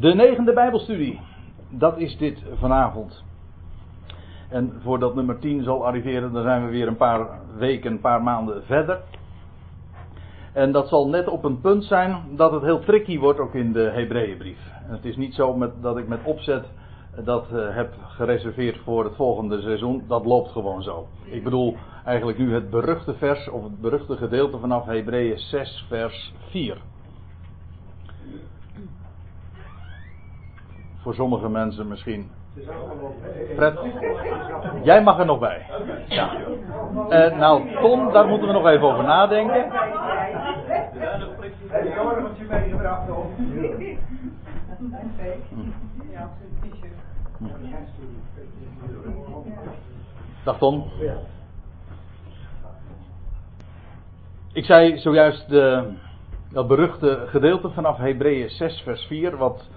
De negende Bijbelstudie. Dat is dit vanavond. En voordat nummer 10 zal arriveren, dan zijn we weer een paar weken, een paar maanden verder. En dat zal net op een punt zijn dat het heel tricky wordt, ook in de Hebreeënbrief. Het is niet zo met, dat ik met opzet dat uh, heb gereserveerd voor het volgende seizoen. Dat loopt gewoon zo. Ik bedoel eigenlijk nu het beruchte vers, of het beruchte gedeelte vanaf Hebreeën 6, vers 4. Voor sommige mensen misschien. Fred, jij mag er nog bij. Ja. Uh, nou, Tom, daar moeten we nog even over nadenken. Dag Tom. Ik zei zojuist de, dat beruchte gedeelte vanaf Hebreeën 6 vers 4, wat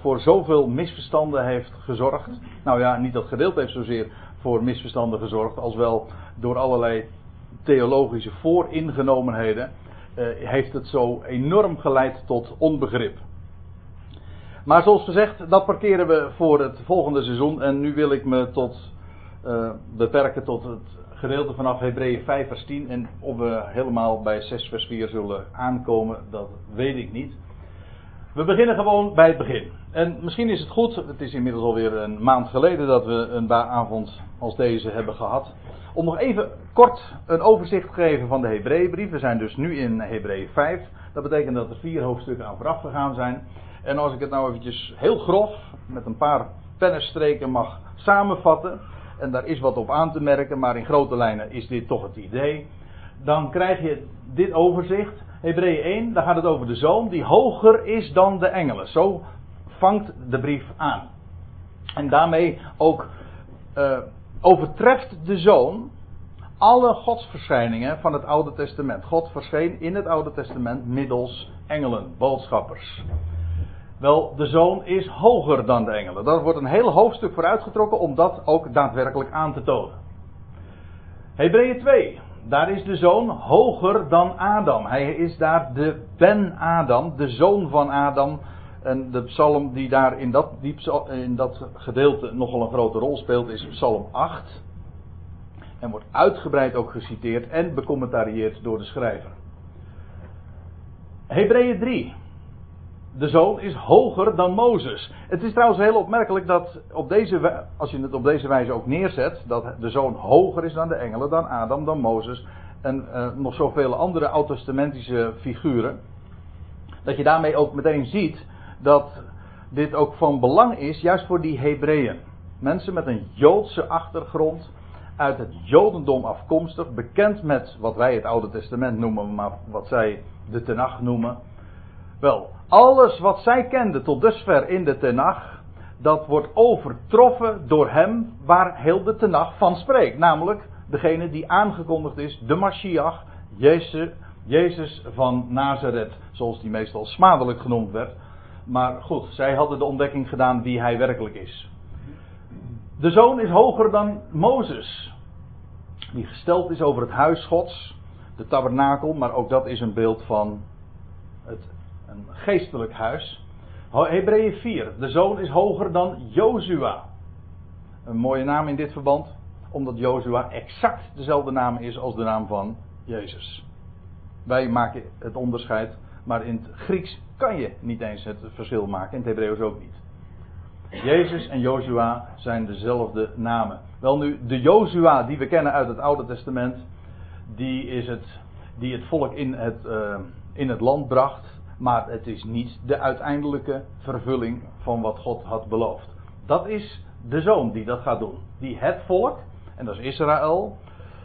voor zoveel misverstanden heeft gezorgd. Nou ja, niet dat gedeelte heeft zozeer voor misverstanden gezorgd, als wel door allerlei theologische vooringenomenheden uh, heeft het zo enorm geleid tot onbegrip. Maar zoals gezegd, dat parkeren we voor het volgende seizoen. En nu wil ik me tot, uh, beperken tot het gedeelte vanaf Hebreeën 5 vers 10. En of we helemaal bij 6 vers 4 zullen aankomen, dat weet ik niet. We beginnen gewoon bij het begin. En misschien is het goed, het is inmiddels alweer een maand geleden dat we een avond als deze hebben gehad. Om nog even kort een overzicht te geven van de Hebreeënbrief. We zijn dus nu in Hebreeën 5. Dat betekent dat er vier hoofdstukken aan vooraf gegaan zijn. En als ik het nou eventjes heel grof, met een paar pennenstreken mag samenvatten. En daar is wat op aan te merken, maar in grote lijnen is dit toch het idee. Dan krijg je dit overzicht. Hebreeën 1, daar gaat het over de zoon die hoger is dan de engelen. Zo vangt de brief aan. En daarmee ook uh, overtreft de zoon alle godsverschijningen van het Oude Testament. God verscheen in het Oude Testament middels engelen, boodschappers. Wel, de zoon is hoger dan de engelen. Daar wordt een heel hoofdstuk voor uitgetrokken om dat ook daadwerkelijk aan te tonen. Hebreeën 2. Daar is de zoon hoger dan Adam. Hij is daar de Ben-Adam, de zoon van Adam. En de psalm die daar in dat, die in dat gedeelte nogal een grote rol speelt is psalm 8. En wordt uitgebreid ook geciteerd en becommentarieerd door de schrijver. Hebreeën 3 de zoon is hoger dan Mozes. Het is trouwens heel opmerkelijk dat op deze, als je het op deze wijze ook neerzet, dat de zoon hoger is dan de engelen, dan Adam, dan Mozes en uh, nog zoveel andere oud-testamentische figuren. Dat je daarmee ook meteen ziet dat dit ook van belang is, juist voor die Hebreeën. Mensen met een Joodse achtergrond, uit het Jodendom afkomstig, bekend met wat wij het Oude Testament noemen, maar wat zij de Tenach noemen. Wel, alles wat zij kenden tot dusver in de Tenach, dat wordt overtroffen door hem waar heel de Tenach van spreekt. Namelijk degene die aangekondigd is, de Mashiach, Jezus, Jezus van Nazareth, zoals die meestal smadelijk genoemd werd. Maar goed, zij hadden de ontdekking gedaan wie hij werkelijk is. De zoon is hoger dan Mozes, die gesteld is over het huis Gods, de tabernakel, maar ook dat is een beeld van het geestelijk huis. Hebreeën 4. De zoon is hoger dan Jozua. Een mooie naam in dit verband, omdat Jozua exact dezelfde naam is als de naam van Jezus. Wij maken het onderscheid, maar in het Grieks kan je niet eens het verschil maken, in het Hebreeuws ook niet. Jezus en Jozua zijn dezelfde namen. Wel nu, de Jozua die we kennen uit het Oude Testament, die is het, die het volk in het, uh, in het land bracht. Maar het is niet de uiteindelijke vervulling van wat God had beloofd. Dat is de zoon die dat gaat doen. Die het volk, en dat is Israël.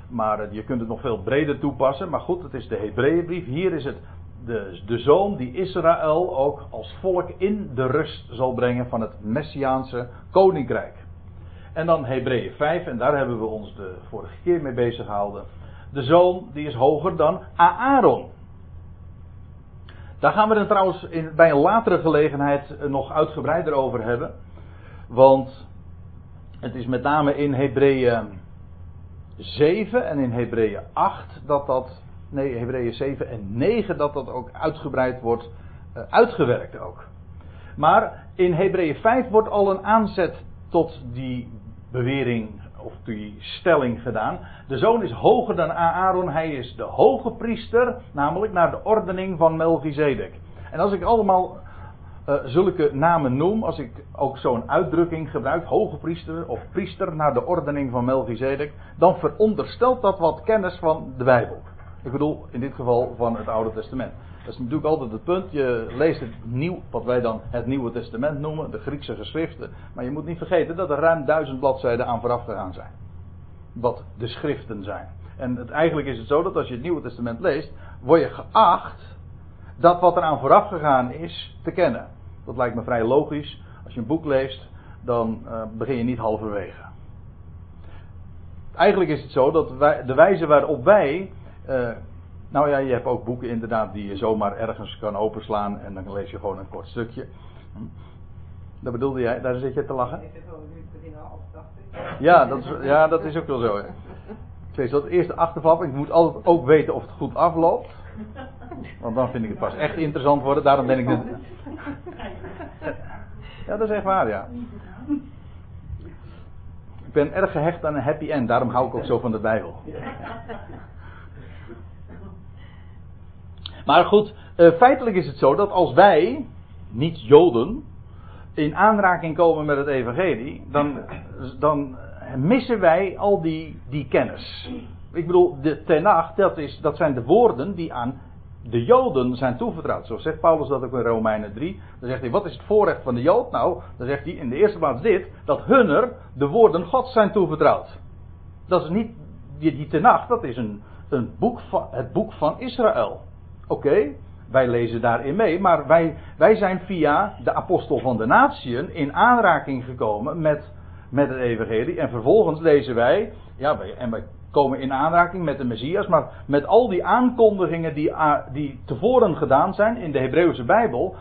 Maar je kunt het nog veel breder toepassen. Maar goed, het is de Hebreeënbrief. Hier is het de, de zoon die Israël ook als volk in de rust zal brengen van het Messiaanse koninkrijk. En dan Hebreeën 5, en daar hebben we ons de vorige keer mee bezig gehouden. De zoon die is hoger dan Aaron. Daar gaan we het trouwens in, bij een latere gelegenheid eh, nog uitgebreider over hebben. Want het is met name in Hebreeën 7 en in Hebreeën 8 dat dat. Nee, Hebreeën 7 en 9 dat dat ook uitgebreid wordt uh, uitgewerkt ook. Maar in Hebreeën 5 wordt al een aanzet tot die bewering of die stelling gedaan. De zoon is hoger dan Aaron, hij is de hoge priester, namelijk naar de ordening van Melchizedek. En als ik allemaal uh, zulke namen noem, als ik ook zo'n uitdrukking gebruik, hoge priester of priester naar de ordening van Melchizedek, dan veronderstelt dat wat kennis van de Bijbel. Ik bedoel in dit geval van het Oude Testament. Dat is natuurlijk altijd het punt. Je leest het nieuw, wat wij dan het Nieuwe Testament noemen, de Griekse geschriften. Maar je moet niet vergeten dat er ruim duizend bladzijden aan vooraf gegaan zijn. Wat de schriften zijn. En eigenlijk is het zo dat als je het Nieuwe Testament leest, word je geacht dat wat er aan vooraf gegaan is te kennen. Dat lijkt me vrij logisch. Als je een boek leest, dan uh, begin je niet halverwege. Eigenlijk is het zo dat wij, de wijze waarop wij uh, nou ja, je hebt ook boeken inderdaad die je zomaar ergens kan openslaan en dan lees je gewoon een kort stukje. Hm. Dat bedoelde jij, daar zit je te lachen? Ja, dat is, ja, dat is ook wel zo. Ik lees dat eerste achterflap. Ik moet altijd ook weten of het goed afloopt. Want dan vind ik het pas echt interessant worden. Daarom ben ik het. Ja, dat is echt waar, ja. Ik ben erg gehecht aan een happy end. Daarom hou ik ook zo van de Bijbel. Maar goed, uh, feitelijk is het zo dat als wij, niet Joden, in aanraking komen met het Evangelie, dan, dan missen wij al die, die kennis. Ik bedoel, de Tenach, dat, is, dat zijn de woorden die aan de Joden zijn toevertrouwd. Zo zegt Paulus dat ook in Romeinen 3. Dan zegt hij, wat is het voorrecht van de Jood? Nou, dan zegt hij in de eerste plaats dit, dat hunner de woorden Gods zijn toevertrouwd. Dat is niet, die, die Tenach, dat is een, een boek van, het boek van Israël. Oké, wij lezen daarin mee, maar wij, wij zijn via de apostel van de natieën in aanraking gekomen met, met het evangelie. En vervolgens lezen wij, ja, en wij komen in aanraking met de Messias, maar met al die aankondigingen die, die tevoren gedaan zijn in de Hebreeuwse Bijbel,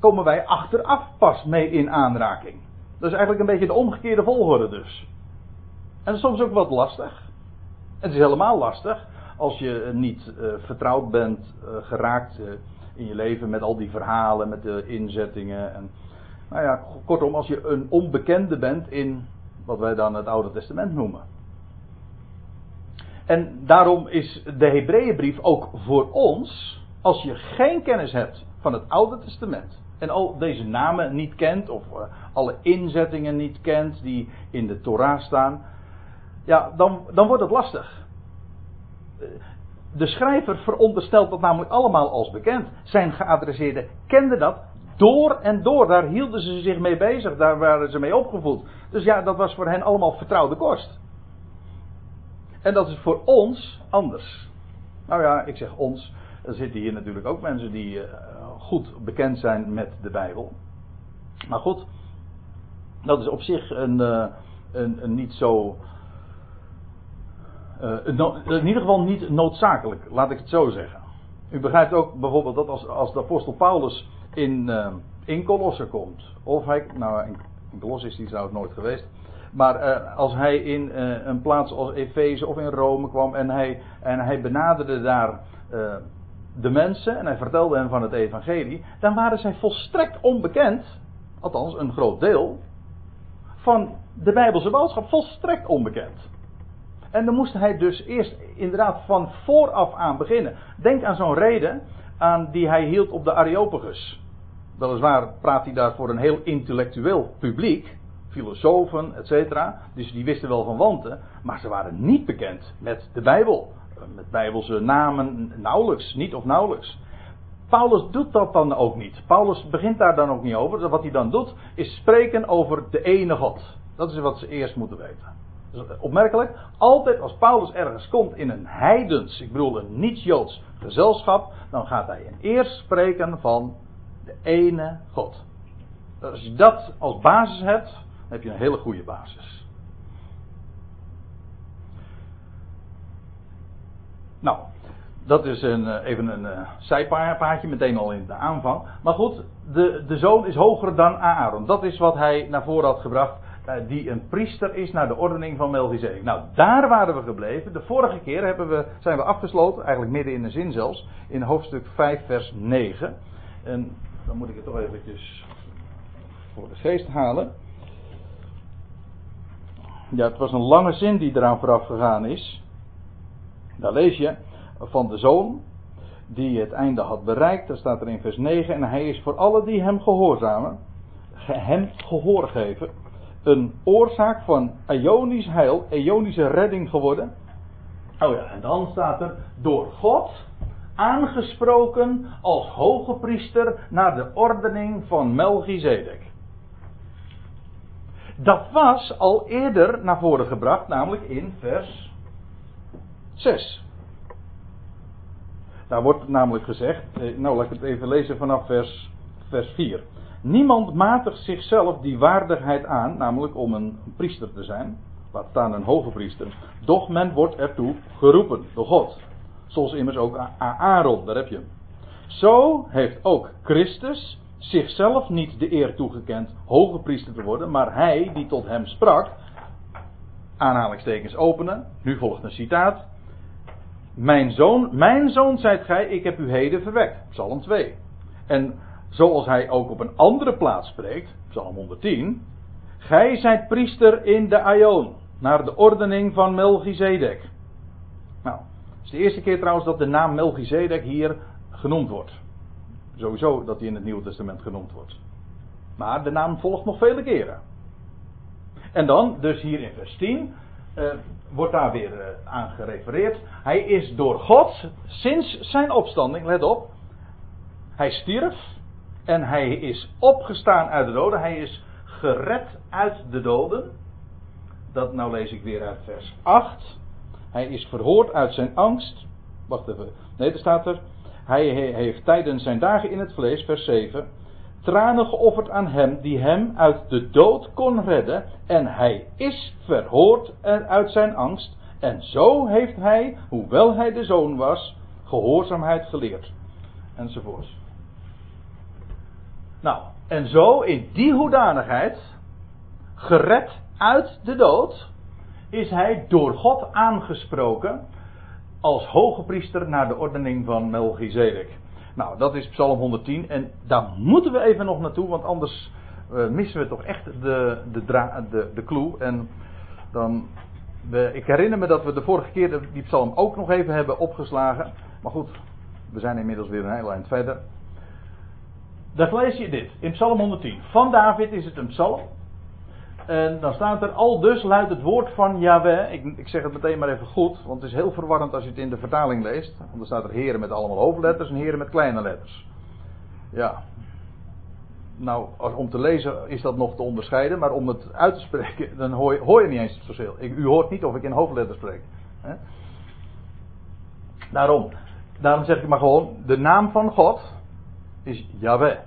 komen wij achteraf pas mee in aanraking. Dat is eigenlijk een beetje de omgekeerde volgorde dus. En soms ook wat lastig. Het is helemaal lastig als je niet uh, vertrouwd bent uh, geraakt uh, in je leven met al die verhalen, met de inzettingen. En, nou ja, kortom, als je een onbekende bent in wat wij dan het Oude Testament noemen. En daarom is de Hebreeënbrief ook voor ons, als je geen kennis hebt van het Oude Testament. En al deze namen niet kent, of alle inzettingen niet kent die in de Torah staan. Ja, dan, dan wordt het lastig de schrijver veronderstelt dat namelijk allemaal als bekend. Zijn geadresseerden kenden dat door en door. Daar hielden ze zich mee bezig, daar waren ze mee opgevoed. Dus ja, dat was voor hen allemaal vertrouwde kost. En dat is voor ons anders. Nou ja, ik zeg ons. Er zitten hier natuurlijk ook mensen die uh, goed bekend zijn met de Bijbel. Maar goed, dat is op zich een, uh, een, een niet zo in ieder geval niet noodzakelijk, laat ik het zo zeggen. U begrijpt ook bijvoorbeeld dat als, als de apostel Paulus in, uh, in Colosser komt, of hij, nou in, Colosser is hij trouwens nooit geweest, maar als hij in een plaats als Efeze of in Rome kwam en hij, en hij benaderde daar de mensen en hij vertelde hen van het evangelie, dan waren zij volstrekt onbekend, althans een groot deel, van de Bijbelse boodschap, volstrekt onbekend. En dan moest hij dus eerst inderdaad van vooraf aan beginnen. Denk aan zo'n reden aan die hij hield op de Areopagus. Weliswaar praat hij daar voor een heel intellectueel publiek, filosofen, etc. Dus die wisten wel van wanten, maar ze waren niet bekend met de Bijbel. Met Bijbelse namen nauwelijks, niet of nauwelijks. Paulus doet dat dan ook niet. Paulus begint daar dan ook niet over. Wat hij dan doet, is spreken over de ene God. Dat is wat ze eerst moeten weten opmerkelijk. Altijd als Paulus ergens komt in een heidens, ik bedoel een niet-Joods gezelschap, dan gaat hij eerst spreken van de ene God. Als je dat als basis hebt, dan heb je een hele goede basis. Nou, dat is een, eh, even een uh, zijpaadje, meteen al in de aanvang. Maar goed, de, de zoon is hoger dan Aaron. Dat is wat hij naar voren had gebracht. Eh, die een priester is naar de ordening van Melchizedek. Nou, daar waren we gebleven. De vorige keer hebben we, zijn we afgesloten, eigenlijk midden in de zin zelfs, in hoofdstuk 5, vers 9. En dan moet ik het toch eventjes voor de geest halen. Ja, het was een lange zin die eraan vooraf gegaan is. Daar lees je van de zoon die het einde had bereikt. Dat staat er in vers 9. En hij is voor alle die hem gehoorzamen, hem gehoor geven, een oorzaak van Ionisch heil, Ionische redding geworden. Oh ja, en dan staat er door God aangesproken als hoge priester naar de ordening van Melchizedek. Dat was al eerder naar voren gebracht, namelijk in vers 6. Daar wordt namelijk gezegd, eh, nou laat ik het even lezen vanaf vers, vers 4. Niemand matigt zichzelf die waardigheid aan, namelijk om een priester te zijn, laat staan een hoge priester, doch men wordt ertoe geroepen door God. Zoals immers ook Aaron, daar heb je. Zo heeft ook Christus zichzelf niet de eer toegekend hoge priester te worden, maar hij die tot hem sprak, aanhalingstekens openen, nu volgt een citaat, mijn zoon, mijn zoon zijt gij, ik heb u heden verwekt. Psalm 2. En zoals hij ook op een andere plaats spreekt, Psalm 110. Gij zijt priester in de Aion, naar de ordening van Melchizedek. Nou, het is de eerste keer trouwens dat de naam Melchizedek hier genoemd wordt. Sowieso dat hij in het Nieuwe Testament genoemd wordt. Maar de naam volgt nog vele keren. En dan, dus hier in vers 10, uh, wordt daar weer uh, aan gerefereerd. Hij is door God sinds zijn opstanding, let op, hij stierf en hij is opgestaan uit de doden. Hij is gered uit de doden. Dat nou lees ik weer uit vers 8. Hij is verhoord uit zijn angst. Wacht even. Nee, er staat er. Hij heeft tijdens zijn dagen in het vlees, vers 7 tranen geofferd aan hem die hem uit de dood kon redden. En hij is verhoord uit zijn angst. En zo heeft hij, hoewel hij de zoon was, gehoorzaamheid geleerd. Enzovoorts. Nou, en zo in die hoedanigheid, gered uit de dood, is hij door God aangesproken als hoge priester naar de ordening van Melchizedek. Nou, dat is Psalm 110 en daar moeten we even nog naartoe, want anders uh, missen we toch echt de, de, de, de clue. En dan, we, ik herinner me dat we de vorige keer die psalm ook nog even hebben opgeslagen. Maar goed, we zijn inmiddels weer een heel eind verder. Daar lees je dit in Psalm 110. Van David is het een psalm. En dan staat er, al dus luidt het woord van Yahweh. Ik, ik, zeg het meteen maar even goed, want het is heel verwarrend als je het in de vertaling leest. Want dan staat er heren met allemaal hoofdletters en heren met kleine letters. Ja. Nou, om te lezen is dat nog te onderscheiden, maar om het uit te spreken, dan hoor je, hoor je niet eens het verschil. u hoort niet of ik in hoofdletters spreek. Daarom, daarom zeg ik maar gewoon, de naam van God is Yahweh.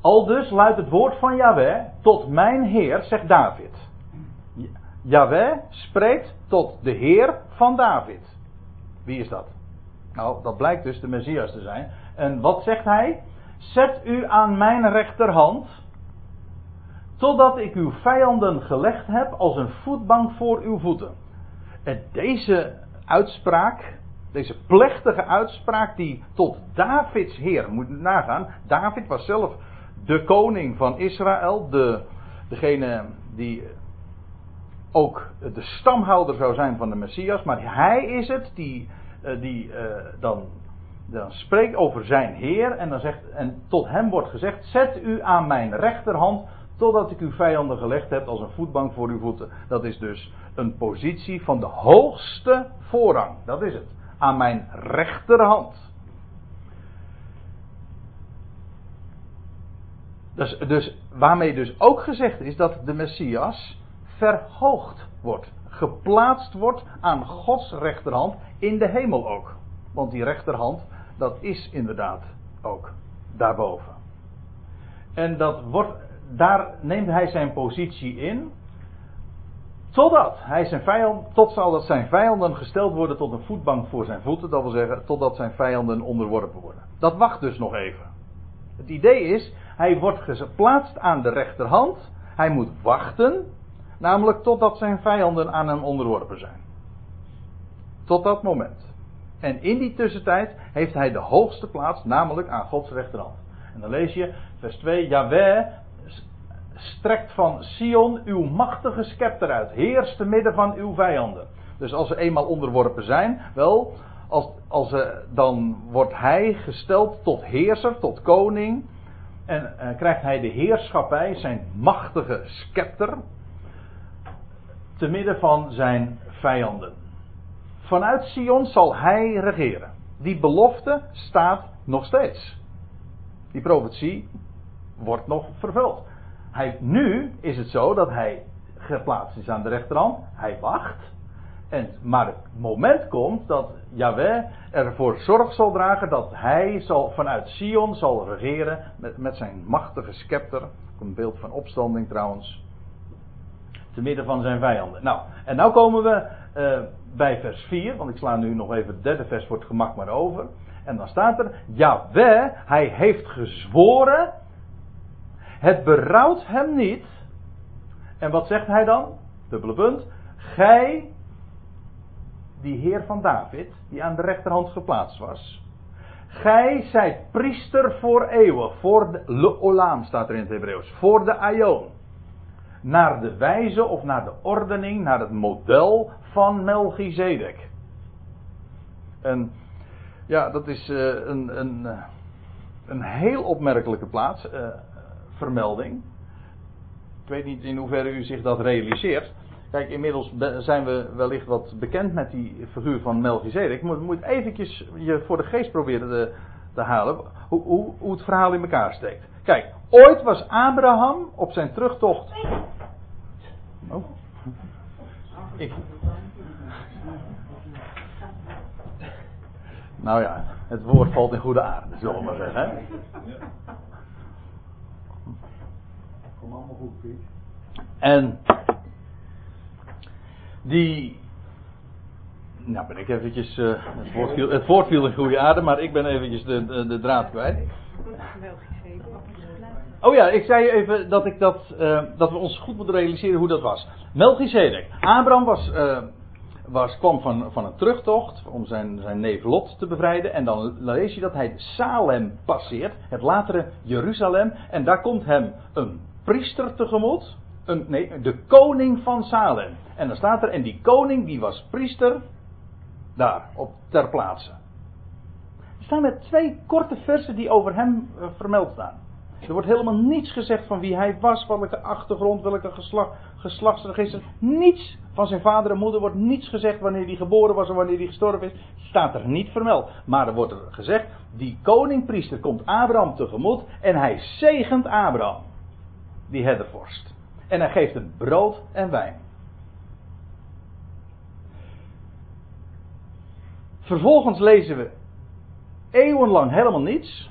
Al dus luidt het woord van Yahweh tot mijn Heer, zegt David. Yahweh spreekt tot de Heer van David. Wie is dat? Nou, dat blijkt dus de Messias te zijn. En wat zegt hij? Zet u aan mijn rechterhand, totdat ik uw vijanden gelegd heb als een voetbank voor uw voeten. En deze uitspraak, deze plechtige uitspraak die tot Davids Heer moet nagaan. David was zelf de koning van Israël, de, degene die ook de stamhouder zou zijn van de Messias, maar hij is het die, eh, die uh, dan, dan spreekt over zijn Heer en, dan zegt, en tot hem wordt gezegd, zet u aan mijn rechterhand totdat ik uw vijanden gelegd heb als een voetbank voor uw voeten. Dat is dus een positie van de hoogste voorrang, dat is het, aan mijn rechterhand. Dus, dus waarmee dus ook gezegd is dat de Messias verhoogd wordt. Geplaatst wordt aan Gods rechterhand in de hemel ook. Want die rechterhand, dat is inderdaad ook daarboven. En dat wordt, daar neemt hij zijn positie in. Totdat hij zijn tot zal dat zijn vijanden gesteld worden tot een voetbank voor zijn voeten. Dat wil zeggen, totdat zijn vijanden onderworpen worden. Dat wacht dus nog even. Het idee is, hij wordt geplaatst aan de rechterhand. Hij moet wachten, namelijk totdat zijn vijanden aan hem onderworpen zijn. Tot dat moment. En in die tussentijd heeft hij de hoogste plaats, namelijk aan Gods rechterhand. En dan lees je, vers 2, Yahweh strekt van Sion uw machtige scepter uit. Heers te midden van uw vijanden. Dus als ze eenmaal onderworpen zijn, wel, als, als, uh, dan wordt hij gesteld tot heerser, tot koning. En uh, krijgt hij de heerschappij, zijn machtige scepter, te midden van zijn vijanden. Vanuit Sion zal hij regeren. Die belofte staat nog steeds. Die profetie wordt nog vervuld. Hij, nu is het zo dat hij geplaatst is aan de rechterhand. Hij wacht. En, maar het moment komt dat Yahweh ervoor zorg zal dragen dat hij zal, vanuit Sion zal regeren met, met zijn machtige scepter. Een beeld van opstanding trouwens. Te midden van zijn vijanden. Nou, en nu komen we uh, bij vers 4, want ik sla nu nog even het derde vers voor het gemak maar over. En dan staat er, Jaweh, hij heeft gezworen, het berouwt hem niet. En wat zegt hij dan? Dubbele punt. Gij, die Heer van David, die aan de rechterhand geplaatst was. Gij zijt priester voor eeuwen, voor de olam staat er in het Hebreeuws, voor de aion. Naar de wijze of naar de ordening, naar het model van Melchizedek. En ja, dat is uh, een, een, eh, een heel opmerkelijke plaats, uh, vermelding. Ik weet niet in hoeverre u zich dat realiseert. Kijk, inmiddels zijn we wellicht wat bekend met die figuur van Melchizedek. Je moet eventjes je voor de geest proberen te, te halen hoe, hoe, hoe het verhaal in elkaar steekt. Kijk, ooit was Abraham op zijn terugtocht. Oh. Ik, Nou ja, het woord valt in goede aarde, zullen we maar zeggen. Hè? Kom allemaal goed, Piet. En die. Nou ben ik eventjes. Uh, het, woord viel, het woord viel in goede aarde, maar ik ben eventjes de, de, de draad kwijt. Oh ja, ik zei even dat, ik dat, uh, dat we ons goed moeten realiseren hoe dat was. Melchizedek. Abraham was uh, was, kwam van, van een terugtocht om zijn, zijn neef Lot te bevrijden. En dan lees je dat hij Salem passeert, het latere Jeruzalem. En daar komt hem een priester tegemoet. Een, nee, de koning van Salem. En dan staat er, en die koning die was priester daar, op, ter plaatse. Er staan met twee korte versen die over hem uh, vermeld staan. Er wordt helemaal niets gezegd van wie hij was, welke achtergrond, welke geslacht, geslachtsregister. Niets van zijn vader en moeder wordt niets gezegd wanneer hij geboren was en wanneer hij gestorven is. Staat er niet vermeld. Maar er wordt er gezegd, die koningpriester komt Abraham tegemoet en hij zegent Abraham. Die herdervorst. En hij geeft hem brood en wijn. Vervolgens lezen we eeuwenlang helemaal niets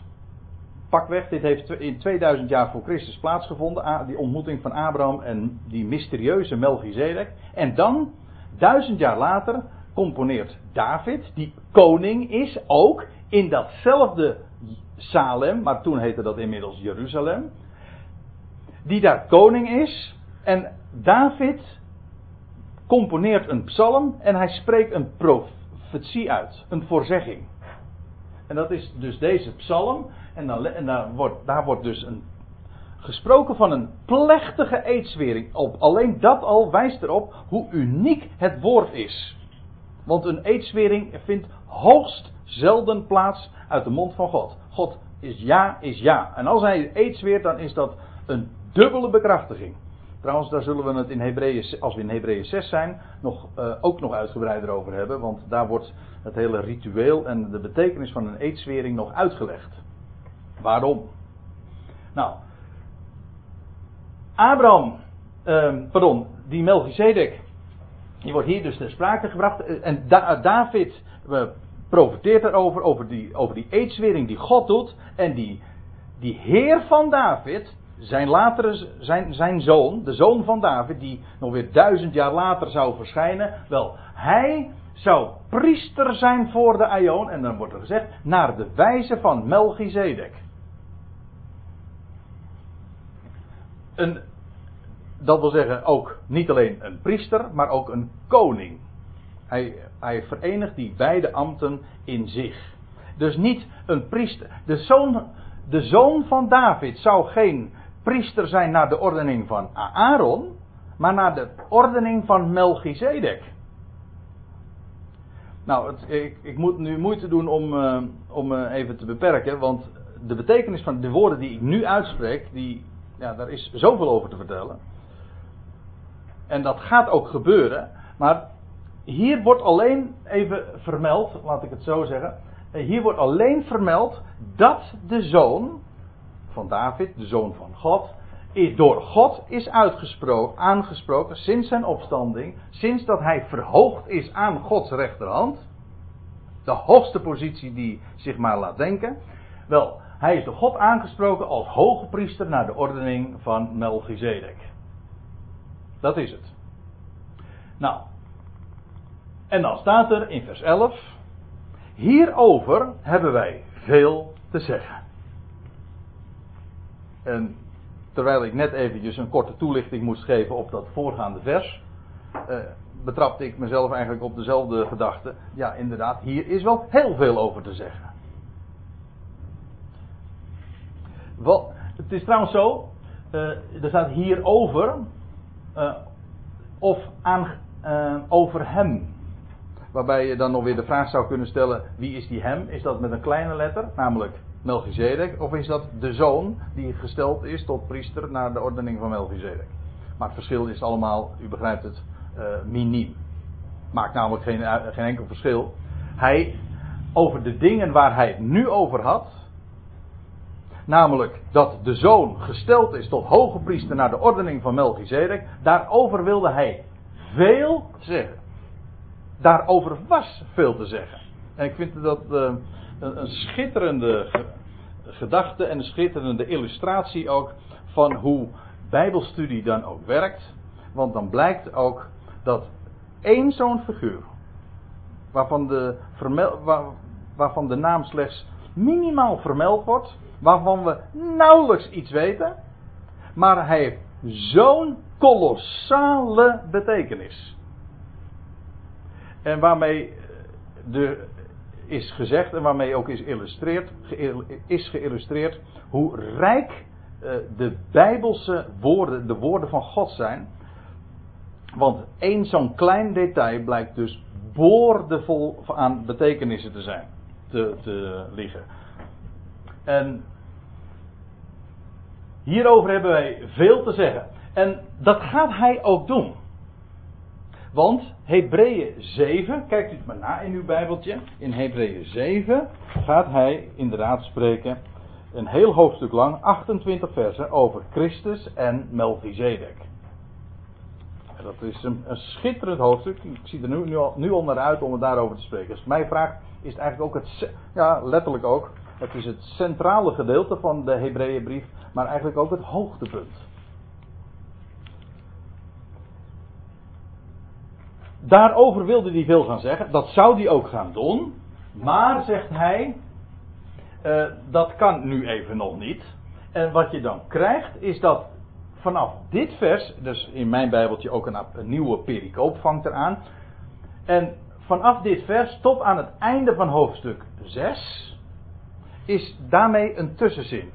pakweg, dit heeft in 2000 jaar voor Christus plaatsgevonden. Die ontmoeting van Abraham en die mysterieuze Melchizedek. En dan, duizend jaar later, componeert David, die koning is, ook in datzelfde Salem, maar toen heette dat inmiddels Jeruzalem. Die daar koning is. En David componeert een psalm en hij spreekt een profetie uit, een voorzegging. En dat is dus deze psalm. En, dan, daar, wordt, daar wordt dus een, gesproken van een plechtige eedswering. Op, alleen dat al wijst erop hoe uniek het woord is. Want een eedswering vindt hoogst zelden plaats uit de mond van God. God is ja, is ja. En als hij eedsweert, dan is dat een dubbele bekrachtiging. Trouwens, daar zullen we het in Hebreeën, als we in Hebreeën 6 zijn, nog, uh, ook nog uitgebreider over hebben. Want daar wordt het hele ritueel en de betekenis van een eedswering nog uitgelegd. Waarom? Nou, Abraham, uh, pardon, die Melchizedek, die wordt hier dus ter sprake gebracht. Eh, en da David uh, profiteert erover, over die, over die eedswering die God doet. En die, die Heer van David, zijn, latere, zijn, zijn zoon, de zoon van David, die nog weer duizend jaar later zou verschijnen. Wel, hij zou priester zijn voor de Aion. En dan wordt er gezegd, naar de wijze van Melchizedek. Een, dat wil zeggen ook niet alleen een priester, maar ook een koning. Hij, hij verenigt die beide ambten in zich. Dus niet een priester. De zoon de zoon van David zou geen priester zijn naar de ordening van Aaron, maar naar de ordening van Melchizedek. Nou, het, ik, ik, moet nu moeite doen om, uh, om uh, even te beperken, want de betekenis van de woorden die ik nu uitspreek, die, ja, daar is zoveel over te vertellen. En dat gaat ook gebeuren, maar hier wordt alleen even vermeld, laat ik het zo zeggen. Eh, hier wordt alleen vermeld dat de zoon van David, de zoon van God, door God is uitgesproken, aangesproken sinds zijn opstanding, sinds dat hij verhoogd is aan Gods rechterhand. De hoogste positie die zich maar laat denken. Wel, hij is door God aangesproken als hoge priester naar de ordening van Melchizedek. Dat is het. Nou, en dan staat er in vers 11: Hierover hebben wij veel te zeggen. En terwijl ik net eventjes een korte toelichting moest geven op dat voorgaande vers, eh, betrapte ik mezelf eigenlijk op dezelfde gedachte. Ja, inderdaad, hier is wel heel veel over te zeggen. Het is trouwens zo, uh, er staat hierover, uh, of aan, uh, over hem. Waarbij je dan nog weer de vraag zou kunnen stellen: wie is die hem? Is dat met een kleine letter, namelijk Melchizedek, of is dat de zoon die gesteld is tot priester naar de ordening van Melchizedek? Maar het verschil is allemaal, u begrijpt het, uh, miniem. Maakt namelijk geen, geen enkel verschil. Hij, over de dingen waar hij het nu over had, namelijk dat de zoon gesteld is tot hoge priester naar de ordening van Melchizedek, daarover wilde hij veel zeggen. Daarover was veel te zeggen. En ik vind dat uh, een, schitterende gedachte en een schitterende illustratie ook van hoe Bijbelstudie dan ook werkt. Want dan blijkt ook dat één zo'n figuur, waarvan de, waar, waarvan de naam slechts minimaal vermeld wordt, waarvan we nauwelijks iets weten, maar hij heeft zo'n kolossale betekenis. En waarmee de, is gezegd en waarmee ook is, illustreerd, is geïllustreerd hoe rijk eh, de Bijbelse woorden, de woorden van God zijn. Want één zo'n klein detail blijkt dus boordevol aan betekenissen te zijn, te, te liggen. En hierover hebben wij veel te zeggen. En dat gaat hij ook doen. Want Hebreeën 7, kijkt u het maar na in uw Bijbeltje. In Hebreeën 7 gaat hij inderdaad spreken een heel hoofdstuk lang, 28 versen, over Christus en Melchizedek. Dat is een, schitterend hoofdstuk. Ik zie er nu, nu, al, nu al naar uit om het daarover te spreken. Als mij vraagt, is het eigenlijk ook het, ja, letterlijk ook, het is het centrale gedeelte van de Hebreeënbrief, maar eigenlijk ook het hoogtepunt. Daarover wilde hij veel gaan zeggen. Dat zou hij ook gaan doen. Maar, zegt hij, uh, dat kan nu even nog niet. En wat je dan krijgt, is dat vanaf dit vers, dus in mijn Bijbeltje ook een, een nieuwe pericoop vangt eraan. En vanaf dit vers tot aan het einde van hoofdstuk 6 is daarmee een tussenzin.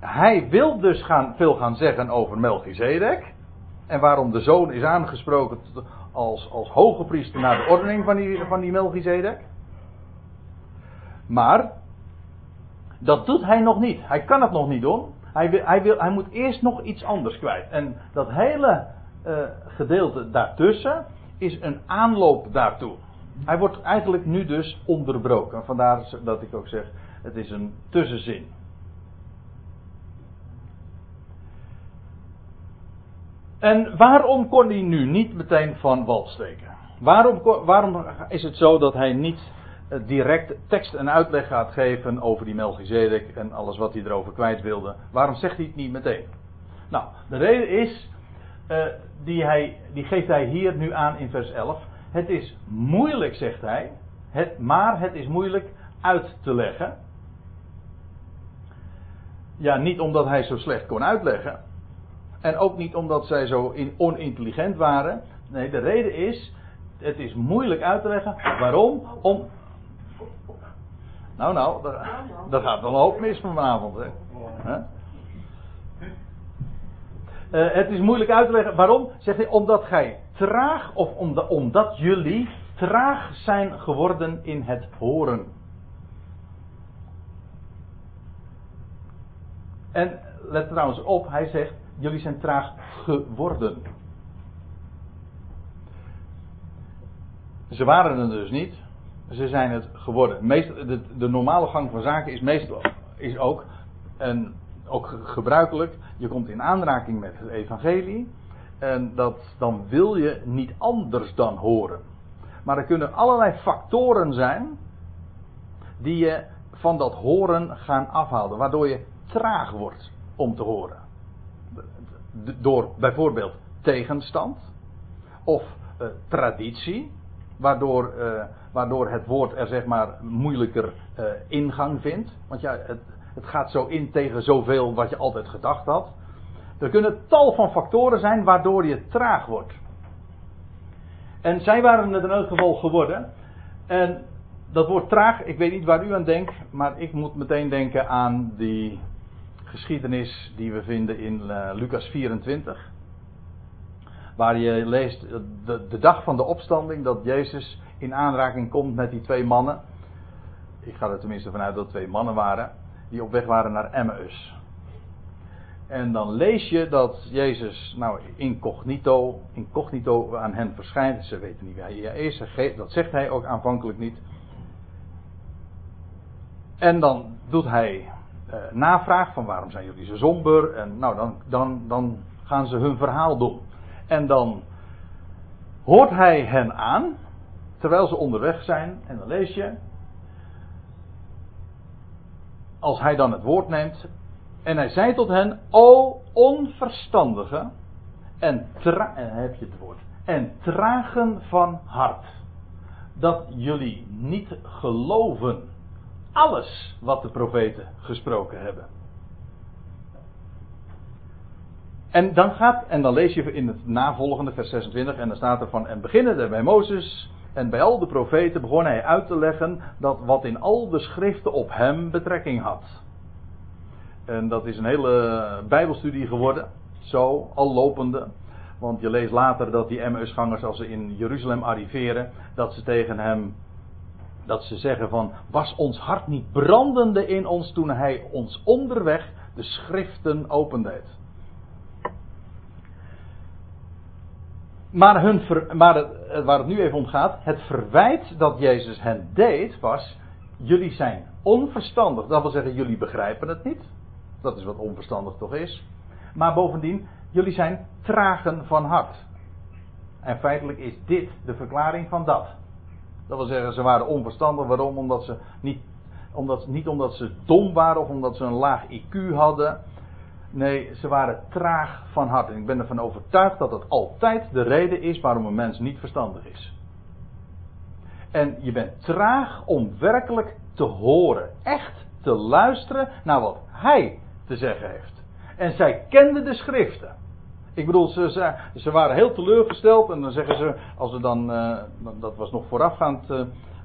Hij wil dus gaan, veel gaan zeggen over Melchizedek. En waarom de zoon is aangesproken als, als hoge priester naar de ordening van die, van die Melchizedek. Maar dat doet hij nog niet. Hij kan het nog niet doen. Hij, wil, hij, wil, hij moet eerst nog iets anders kwijt. En dat hele uh, gedeelte daartussen is een aanloop daartoe. Hij wordt eigenlijk nu dus onderbroken. Vandaar dat ik ook zeg, het is een tussenzin. En waarom kon hij nu niet meteen van wal steken? Waarom, waarom is het zo dat hij niet eh, direct tekst en uitleg gaat geven over die Melchizedek en alles wat hij erover kwijt wilde? Waarom zegt hij het niet meteen? Nou, de reden is, uh, die, hij, die geeft hij hier nu aan in vers 11. Het is moeilijk, zegt hij, het, maar het is moeilijk uit te leggen. Ja, niet omdat hij zo slecht kon uitleggen, en ook niet omdat zij zo onintelligent waren. Nee, de reden is, het is moeilijk uit te leggen. Waarom? Om, Nou, nou, dat, gaat wel een hoop mis vanavond. Hè? Uh, het is moeilijk uit te leggen. Waarom? Zegt hij, omdat gij traag, of omdat, omdat jullie traag zijn geworden in het horen. En let trouwens op, hij zegt, jullie zijn traag geworden. Ze waren het dus niet, ze zijn het geworden. Meest, de, de, normale gang van zaken is meestal is ook, en ook gebruikelijk, je komt in aanraking met het evangelie. En dat, dan wil je niet anders dan horen. Maar er kunnen allerlei factoren zijn die je van dat horen gaan afhouden, waardoor je traag wordt om te horen. Door bijvoorbeeld tegenstand of uh, traditie, waardoor, uh, waardoor het woord er zeg maar moeilijker uh, ingang vindt. Want ja, het, het gaat zo in tegen zoveel wat je altijd gedacht had. Er kunnen tal van factoren zijn waardoor je traag wordt. En zij waren het in elk geval geworden. En dat woord traag, ik weet niet waar u aan denkt, maar ik moet meteen denken aan die geschiedenis die we vinden in uh, Lucas 24. Waar je leest de, dag van de opstanding dat Jezus in aanraking komt met die twee mannen. Ik ga er tenminste vanuit dat het twee mannen waren. Die op weg waren naar Emmaus. En dan lees je dat Jezus, nou, incognito, incognito aan hen verschijnt. Ze weten niet wie hij is. Dat zegt hij ook aanvankelijk niet. En dan doet hij uh, navraag van waarom zijn jullie zo somber. En nou, dan, dan, dan gaan ze hun verhaal doen. En dan hoort hij hen aan, terwijl ze onderweg zijn. En dan lees je, als hij dan het woord neemt, en hij zei tot hen: O onverstandige en, tra en heb je het woord. En tragen van hart. Dat jullie niet geloven alles wat de profeten gesproken hebben. En dan gaat, en dan lees je in het navolgende vers 26, en dan staat er van, en beginnende bij Mozes en bij al de profeten begon hij uit te leggen dat wat in al de schriften op hem betrekking had. En dat is een hele Bijbelstudie geworden. Zo, al lopende. Want je leest later dat die Emmausgangers, als ze in Jeruzalem arriveren, dat ze tegen hem, dat ze zeggen van, was ons hart niet brandende in ons toen hij ons onderweg de schriften opendeed. Maar, hun maar het, waar het nu even om gaat, het verwijt dat Jezus hen deed was, jullie zijn onverstandig. Dat wil zeggen, jullie begrijpen het niet. Dat is wat onverstandig toch is. Maar bovendien, jullie zijn tragen van hart. En feitelijk is dit de verklaring van dat. Dat wil zeggen, ze waren onverstandig. Waarom? Omdat ze niet, omdat, niet omdat ze dom waren of omdat ze een laag IQ hadden. Nee, ze waren traag van hart. En ik ben ervan overtuigd dat dat altijd de reden is waarom een mens niet verstandig is. En je bent traag om werkelijk te horen. Echt te luisteren naar wat hij te zeggen heeft. En zij kenden de schriften. Ik bedoel, ze, ze, ze waren heel teleurgesteld. En dan zeggen ze, als ze dan, uh, dat was nog voorafgaand uh,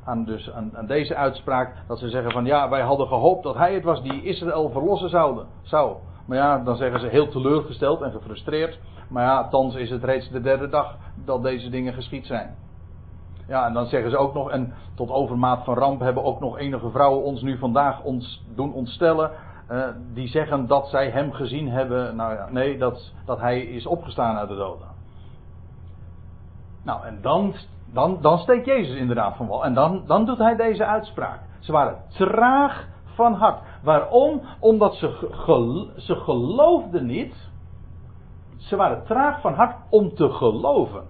aan, dus, aan, aan, deze uitspraak, dat ze zeggen van ja, wij hadden gehoopt dat hij het was die Israël verlossen zouden, zou. Maar ja, dan zeggen ze heel teleurgesteld en gefrustreerd. Maar ja, thans is het reeds de derde dag dat deze dingen geschied zijn. Ja, en dan zeggen ze ook nog, en tot overmaat van ramp hebben ook nog enige vrouwen ons nu vandaag ons doen ontstellen uh, die zeggen dat zij hem gezien hebben. Nou ja, nee, dat, dat hij is opgestaan uit de doden. Nou, en dan, dan, dan steekt Jezus inderdaad van wal. En dan, dan doet hij deze uitspraak. Ze waren traag van hart. Waarom? Omdat ze, ze geloofden niet. Ze waren traag van hart om te geloven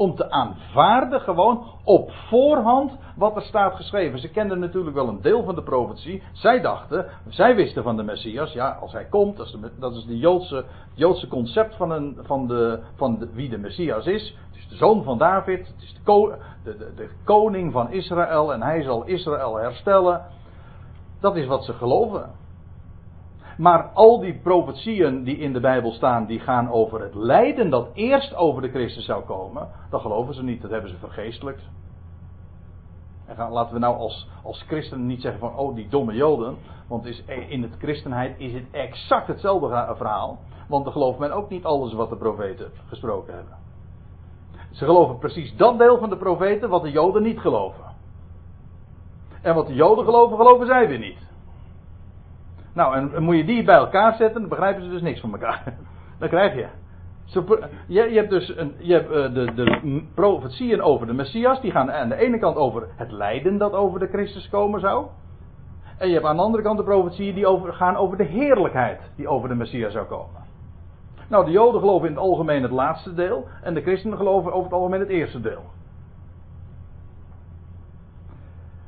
om te aanvaarden gewoon op voorhand wat er staat geschreven. Ze kenden natuurlijk wel een deel van de profetie. Zij dachten, zij wisten van de Messias, ja, als hij komt, dat is, de, Joodse, het Joodse concept van, een, van, de, van de, wie de Messias is. Het is de zoon van David, het is de, de, de koning van Israël en hij zal Israël herstellen. Dat is wat ze geloven. Maar al die profetieën die in de Bijbel staan, die gaan over het lijden dat eerst over de Christus zou komen. Dat geloven ze niet, dat hebben ze vergeestelijkt. En laten we nou als, als christenen niet zeggen van, oh die domme joden. Want is, in het christenheid is het exact hetzelfde verhaal. Want er gelooft men ook niet alles wat de profeten gesproken hebben. Ze geloven precies dat deel van de profeten wat de joden niet geloven. En wat de joden geloven, geloven zij weer niet. Nou, en moet je die bij elkaar zetten, dan begrijpen ze dus niks van elkaar. Dan krijg je. Je, je hebt dus een, je hebt eh, de, de profetieën over de Messias, die gaan aan de ene kant over het lijden dat over de Christus komen zou. En je hebt aan de andere kant de profetieën die over, gaan over de heerlijkheid die over de Messias zou komen. Nou, de Joden geloven in het algemeen het laatste deel en de christenen geloven over het algemeen het eerste deel.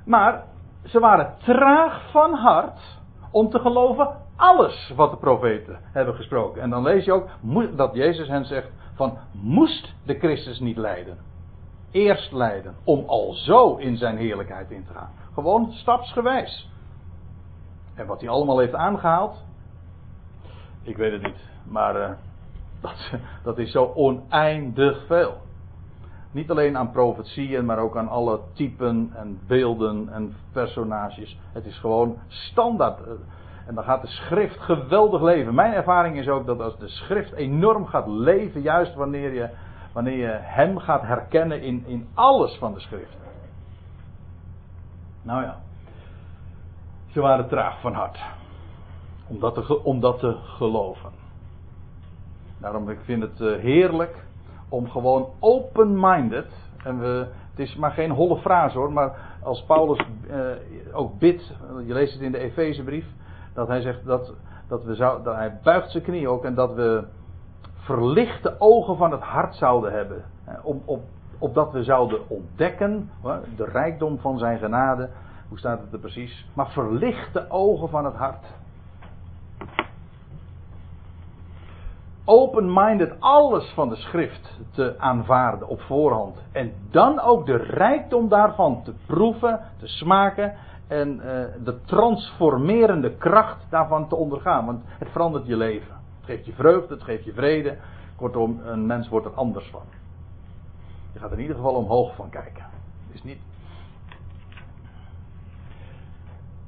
Maar ze waren traag van hart om te geloven alles wat de profeten hebben gesproken. En dan lees je ook dat Jezus hen zegt van moest de Christus niet lijden. Eerst lijden om al zo in zijn heerlijkheid in te gaan. Gewoon stapsgewijs. En wat hij allemaal heeft aangehaald, ik weet het niet. Maar uh, dat, dat is zo oneindig veel. Niet alleen aan profetieën, maar ook aan alle typen en beelden en personages. Het is gewoon standaard. En dan gaat de schrift geweldig leven. Mijn ervaring is ook dat als de schrift enorm gaat leven, juist wanneer je, wanneer je hem gaat herkennen in, in alles van de schrift. Nou ja, ze waren traag van hart. Om dat te, om dat te geloven. Daarom ik vind het eh, heerlijk om gewoon open-minded. En we, het is maar geen holle frase hoor, maar als Paulus eh, ook bidt, je leest het in de Efezebrief, dat hij zegt dat, dat, we zou, dat hij buigt zijn knie ook en dat we verlichte ogen van het hart zouden hebben. Om, op, opdat we zouden ontdekken de rijkdom van zijn genade. Hoe staat het er precies? Maar verlichte ogen van het hart. Open-minded alles van de schrift te aanvaarden op voorhand. En dan ook de rijkdom daarvan te proeven, te smaken en uh, de transformerende kracht daarvan te ondergaan. Want het verandert je leven. Het geeft je vreugde, het geeft je vrede. Kortom, een mens wordt er anders van. Je gaat er in ieder geval omhoog van kijken. Is niet.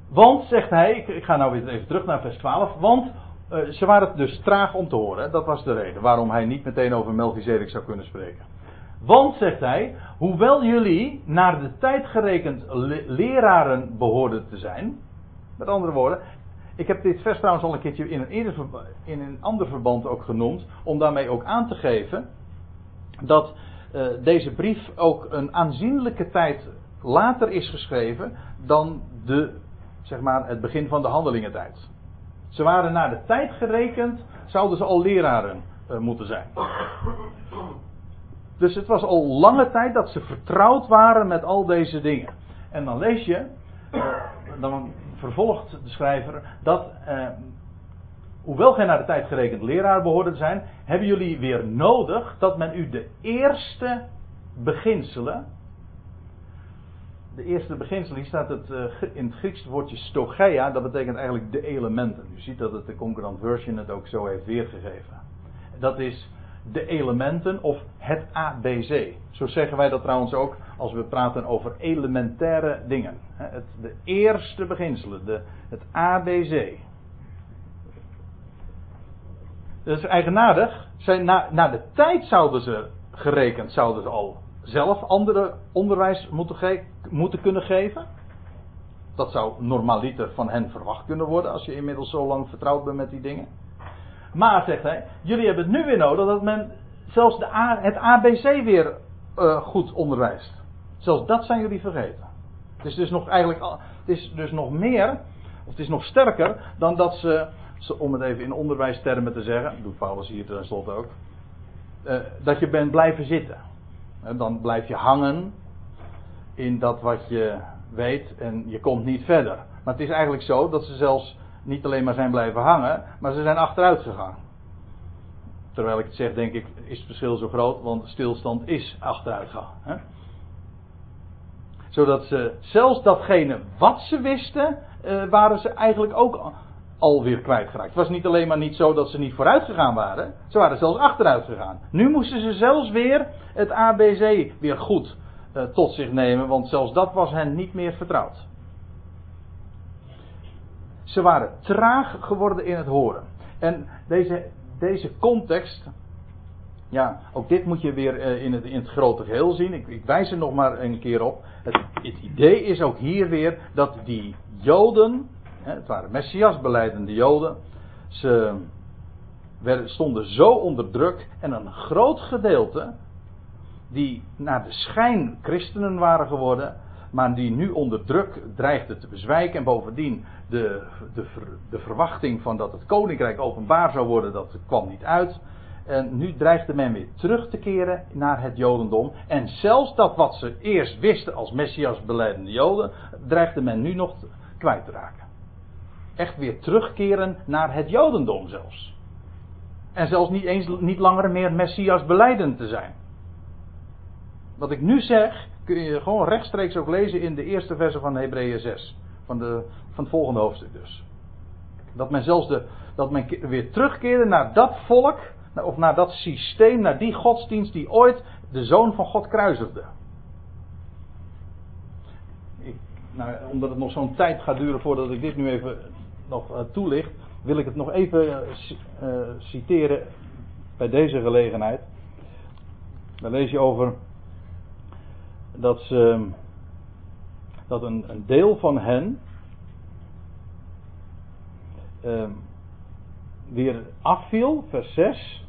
Want, zegt hij, ik, ik ga nou weer even terug naar vers 12. Want uh, ze waren dus traag om te horen. Dat was de reden waarom hij niet meteen over Melchizedek zou kunnen spreken. Want, zegt hij, hoewel jullie naar de tijd gerekend leraren behoorden te zijn. Met andere woorden, ik heb dit vers trouwens al een keertje in een, in een ander verband ook genoemd. Om daarmee ook aan te geven dat uh, deze brief ook een aanzienlijke tijd later is geschreven dan de, zeg maar, het begin van de handelingentijd. Ze waren naar de tijd gerekend, zouden ze al leraren uh, moeten zijn. Dus het was al lange tijd dat ze vertrouwd waren met al deze dingen. En dan lees je, eh, dan vervolgt de schrijver, dat eh, hoewel gij naar de tijd gerekend leraar behoorde te zijn, hebben jullie weer nodig dat men u de eerste beginselen, de eerste beginselen, hier staat het uh, in het Grieks woordje stogeia, dat betekent eigenlijk de elementen. U ziet dat het de Concordant Version het ook zo heeft weergegeven. Dat is de elementen of het ABC. Zo zeggen wij dat trouwens ook als we praten over elementaire dingen. Het, de eerste beginselen, de, het ABC. Dat is eigenaardig. Zijn na, na de tijd zouden ze gerekend, zouden ze al zelf andere onderwijs moeten, moeten kunnen geven. Dat zou normaliter van hen verwacht kunnen worden als je inmiddels zo lang vertrouwd bent met die dingen. Maar, zegt hij, jullie hebben het nu weer nodig dat men zelfs de het ABC weer uh, goed onderwijst. Zelfs dat zijn jullie vergeten. Het is dus nog eigenlijk, het is dus nog meer, of het is nog sterker dan dat ze, om het even in onderwijstermen te zeggen, doet Paulus hier tenslotte ook, uh, dat je bent blijven zitten. Dan blijf je hangen in dat wat je weet en je komt niet verder. Maar het is eigenlijk zo dat ze zelfs niet alleen maar zijn blijven hangen, maar ze zijn achteruit gegaan. Terwijl ik het zeg, denk ik, is het verschil zo groot, want stilstand is achteruit gaan. Hè? Zodat ze zelfs datgene wat ze wisten, uh, waren ze eigenlijk ook alweer kwijtgeraakt. Het was niet alleen maar niet zo dat ze niet vooruit gegaan waren, ze waren zelfs achteruit gegaan. Nu moesten ze zelfs weer het ABC weer goed eh, tot zich nemen, want zelfs dat was hen niet meer vertrouwd. Ze waren traag geworden in het horen. En deze, deze context, ja, ook dit moet je weer eh, in het, in het grote geheel zien. Ik, ik wijs er nog maar een keer op. Het, het idee is ook hier weer dat die Joden, het waren Messias beleidende Joden, ze stonden zo onder druk en een groot gedeelte die naar de schijn christenen waren geworden, maar die nu onder druk dreigden te bezwijken en bovendien de, de, de verwachting van dat het koninkrijk openbaar zou worden, dat kwam niet uit. En nu dreigde men weer terug te keren naar het Jodendom. En zelfs dat wat ze eerst wisten als Messias beleidende Joden, dreigde men nu nog kwijt te raken. Echt weer terugkeren naar het Jodendom zelfs. En zelfs niet eens niet langer meer Messias beleidend te zijn. Wat ik nu zeg, kun je gewoon rechtstreeks ook lezen in de eerste verse van Hebreeën 6. Van, de, van het volgende hoofdstuk dus. Dat men zelfs de, dat men weer terugkeerde naar dat volk, of naar dat systeem, naar die godsdienst die ooit de zoon van God kruisigde. Ik, nou, omdat het nog zo'n tijd gaat duren voordat ik dit nu even nog uh, toelicht, wil ik het nog even uh, citeren bij deze gelegenheid. Dan lees je over dat, ze, dat een, een deel van hen uh, weer afviel, vers 6.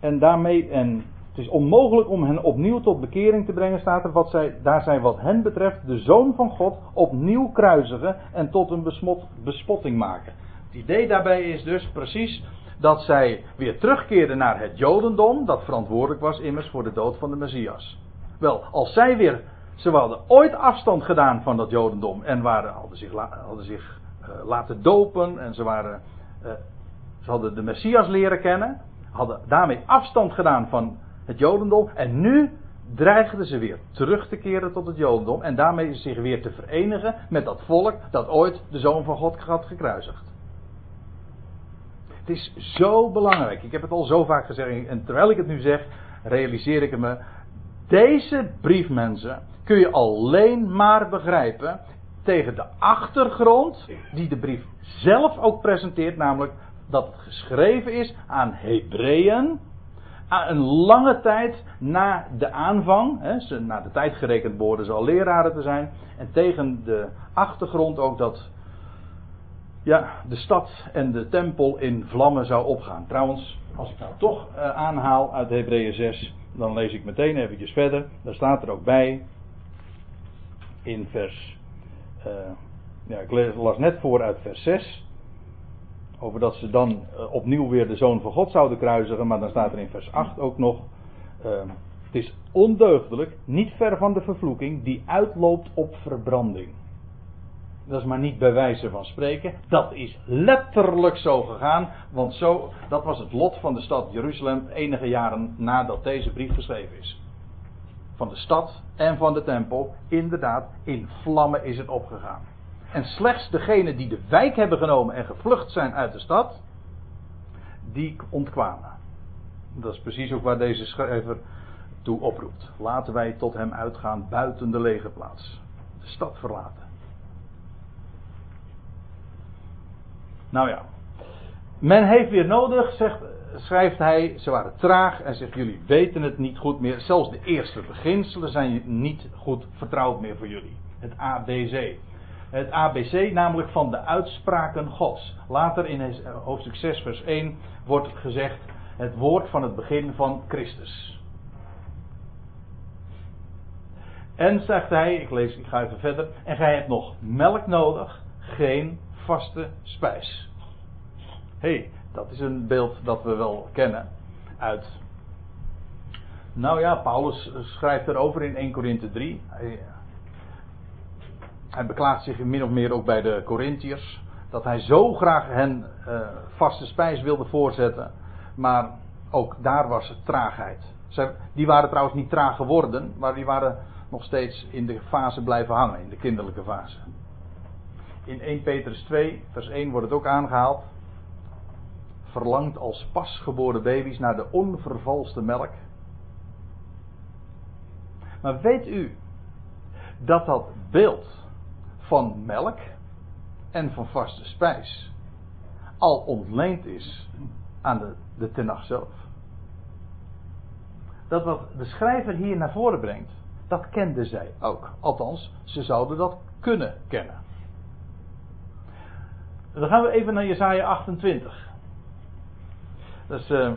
En daarmee, en het is onmogelijk om hen opnieuw tot bekering te brengen, staat er, wat zij, daar zij wat hen betreft de Zoon van God opnieuw kruisigen en tot een besmot, bespotting maken. Het idee daarbij is dus precies dat zij weer terugkeerden naar het Jodendom, dat verantwoordelijk was immers voor de dood van de Messias. Wel, als zij weer. Ze hadden ooit afstand gedaan van dat Jodendom. En waren, hadden zich, hadden zich uh, laten dopen. En ze, waren, uh, ze hadden de Messias leren kennen. Hadden daarmee afstand gedaan van het Jodendom. En nu dreigden ze weer terug te keren tot het Jodendom. En daarmee zich weer te verenigen met dat volk dat ooit de Zoon van God had gekruisigd. Het is zo belangrijk. Ik heb het al zo vaak gezegd. En terwijl ik het nu zeg, realiseer ik me deze briefmensen kun je alleen maar begrijpen tegen de achtergrond die de brief zelf ook presenteert, namelijk dat het geschreven is aan Hebreeën. Een lange tijd na de aanvang, hè, na de tijd gerekend behoorden ze al leraren te zijn. En tegen de achtergrond ook dat ja, de stad en de tempel in vlammen zou opgaan. Trouwens, als ik nou toch uh, aanhaal uit Hebreeën 6, dan lees ik meteen eventjes verder. Daar staat er ook bij. In vers. Uh, ja, ik las net voor uit vers 6. Over dat ze dan uh, opnieuw weer de zoon van God zouden kruisigen. Maar dan staat er in vers 8 ook nog. Uh, het is ondeugdelijk, niet ver van de vervloeking, die uitloopt op verbranding. Dat is maar niet bij wijze van spreken. Dat is letterlijk zo gegaan. Want zo, dat was het lot van de stad Jeruzalem enige jaren nadat deze brief geschreven is. Van de stad en van de tempel. Inderdaad, in vlammen is het opgegaan. En slechts degenen die de wijk hebben genomen en gevlucht zijn uit de stad, die ontkwamen. Dat is precies ook waar deze schrijver toe oproept. Laten wij tot hem uitgaan buiten de legerplaats. De stad verlaten. Nou ja. Men heeft weer nodig, zegt, schrijft hij, ze waren traag en zegt jullie weten het niet goed meer. Zelfs de eerste beginselen zijn niet goed vertrouwd meer voor jullie. Het ABC. Het ABC namelijk van de uitspraken Gods. Later in hoofdstuk 6 vers 1 wordt gezegd het woord van het begin van Christus. En zegt hij, ik lees, ik ga even verder. En gij hebt nog melk nodig, geen vaste spijs. hey, dat is een beeld dat we wel kennen uit. Nou ja, Paulus schrijft erover in 1 Korinthe 3. Hij, hij, beklaagt zich min of meer ook bij de Corinthiërs. Dat hij zo graag hen uh, vaste spijs wilde voorzetten. Maar ook daar was het traagheid. Zij, die waren trouwens niet traag geworden, maar die waren nog steeds in de fase blijven hangen, in de kinderlijke fase. In 1 Petrus 2, vers 1 wordt het ook aangehaald. Verlangt als pasgeboren baby's naar de onvervalste melk. Maar weet u dat dat beeld van melk en van vaste spijs al ontleend is aan de, de tenag zelf. Dat wat de schrijver hier naar voren brengt, dat kenden zij ook. Althans, ze zouden dat kunnen kennen. Dan gaan we even naar Jesaja 28. Dus, uh,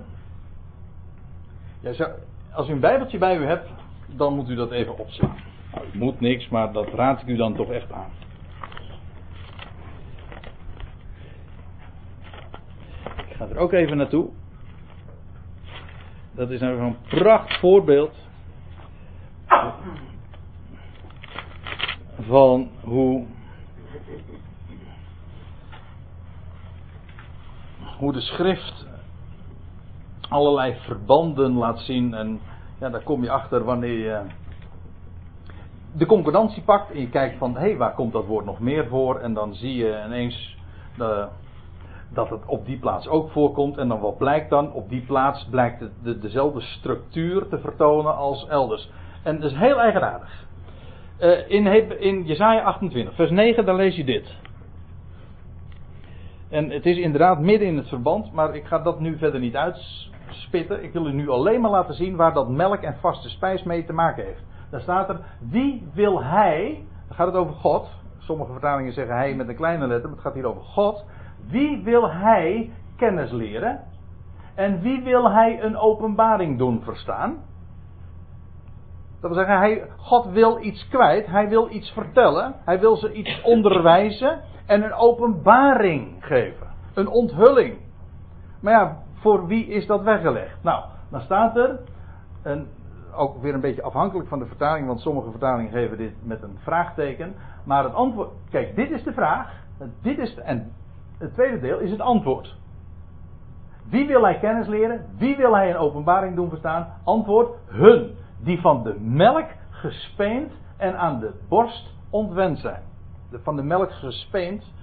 ja, als u een bijbeltje bij u hebt, dan moet u dat even opslaan. Nou, u moet niks, maar dat raad ik u dan toch echt aan. Er ook even naartoe. Dat is nou een prachtig voorbeeld van hoe hoe de schrift allerlei verbanden laat zien en ja, daar kom je achter wanneer je de concordantie pakt en je kijkt van hé, hey, waar komt dat woord nog meer voor en dan zie je ineens de, dat het op die plaats ook voorkomt. En dan wat blijkt dan? Op die plaats blijkt het de, dezelfde structuur te vertonen als elders. En dat is heel eigenaardig. Uh, in, in Jesaja 28, vers 9, dan lees je dit. En het is inderdaad midden in het verband, maar ik ga dat nu verder niet uitspitten. Ik wil u nu alleen maar laten zien waar dat melk en vaste spijs mee te maken heeft. Daar staat er, wie wil hij, dan gaat het over God. Sommige vertalingen zeggen hij met een kleine letter, maar het gaat hier over God. Wie wil hij kennis leren? En wie wil hij een openbaring doen verstaan? Dat wil zeggen, hij, God wil iets kwijt, hij wil iets vertellen, hij wil ze iets onderwijzen en een openbaring geven. Een onthulling. Maar ja, voor wie is dat weggelegd? Nou, dan staat er, ook weer een beetje afhankelijk van de vertaling, want sommige vertalingen geven dit met een vraagteken. Maar het antwoord, kijk, dit is de vraag, dit is, en het tweede deel is het antwoord. Wie wil hij kennis leren? Wie wil hij een openbaring doen verstaan? Antwoord: hun, die van de melk gespeend en aan de borst ontwend zijn. De, van de melk gespeend,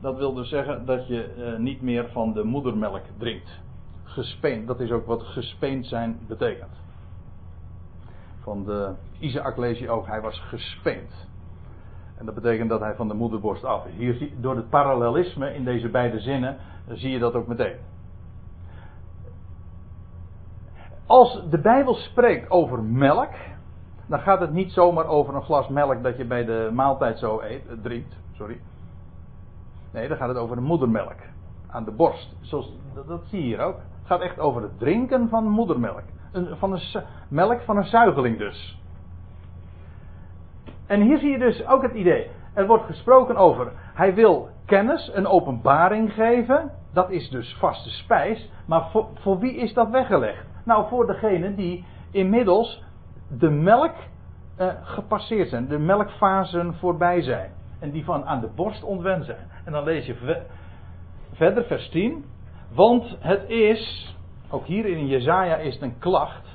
dat wil dus zeggen dat je eh, niet meer van de moedermelk drinkt. Gespeend, dat is ook wat gespeend zijn betekent. Van de Isaac lees je ook, hij was gespeend. En dat betekent dat hij van de moederborst af is. Hier, door het parallelisme in deze beide zinnen zie je dat ook meteen. Als de Bijbel spreekt over melk, dan gaat het niet zomaar over een glas melk dat je bij de maaltijd zo eet, eh, drinkt. Sorry. Nee, dan gaat het over de moedermelk. Aan de borst. Zoals, dat, dat zie je hier ook. Het gaat echt over het drinken van moedermelk. Een, van een melk van een zuigeling dus. En hier zie je dus ook het idee. Er wordt gesproken over, hij wil kennis, een openbaring geven. Dat is dus vaste spijs. Maar voor, voor wie is dat weggelegd? Nou, voor degene die inmiddels de melk eh, gepasseerd zijn. De melkfasen voorbij zijn. En die van aan de borst ontwend zijn. En dan lees je verder, vers 10. Want het is, ook hier in Jezaja is het een klacht.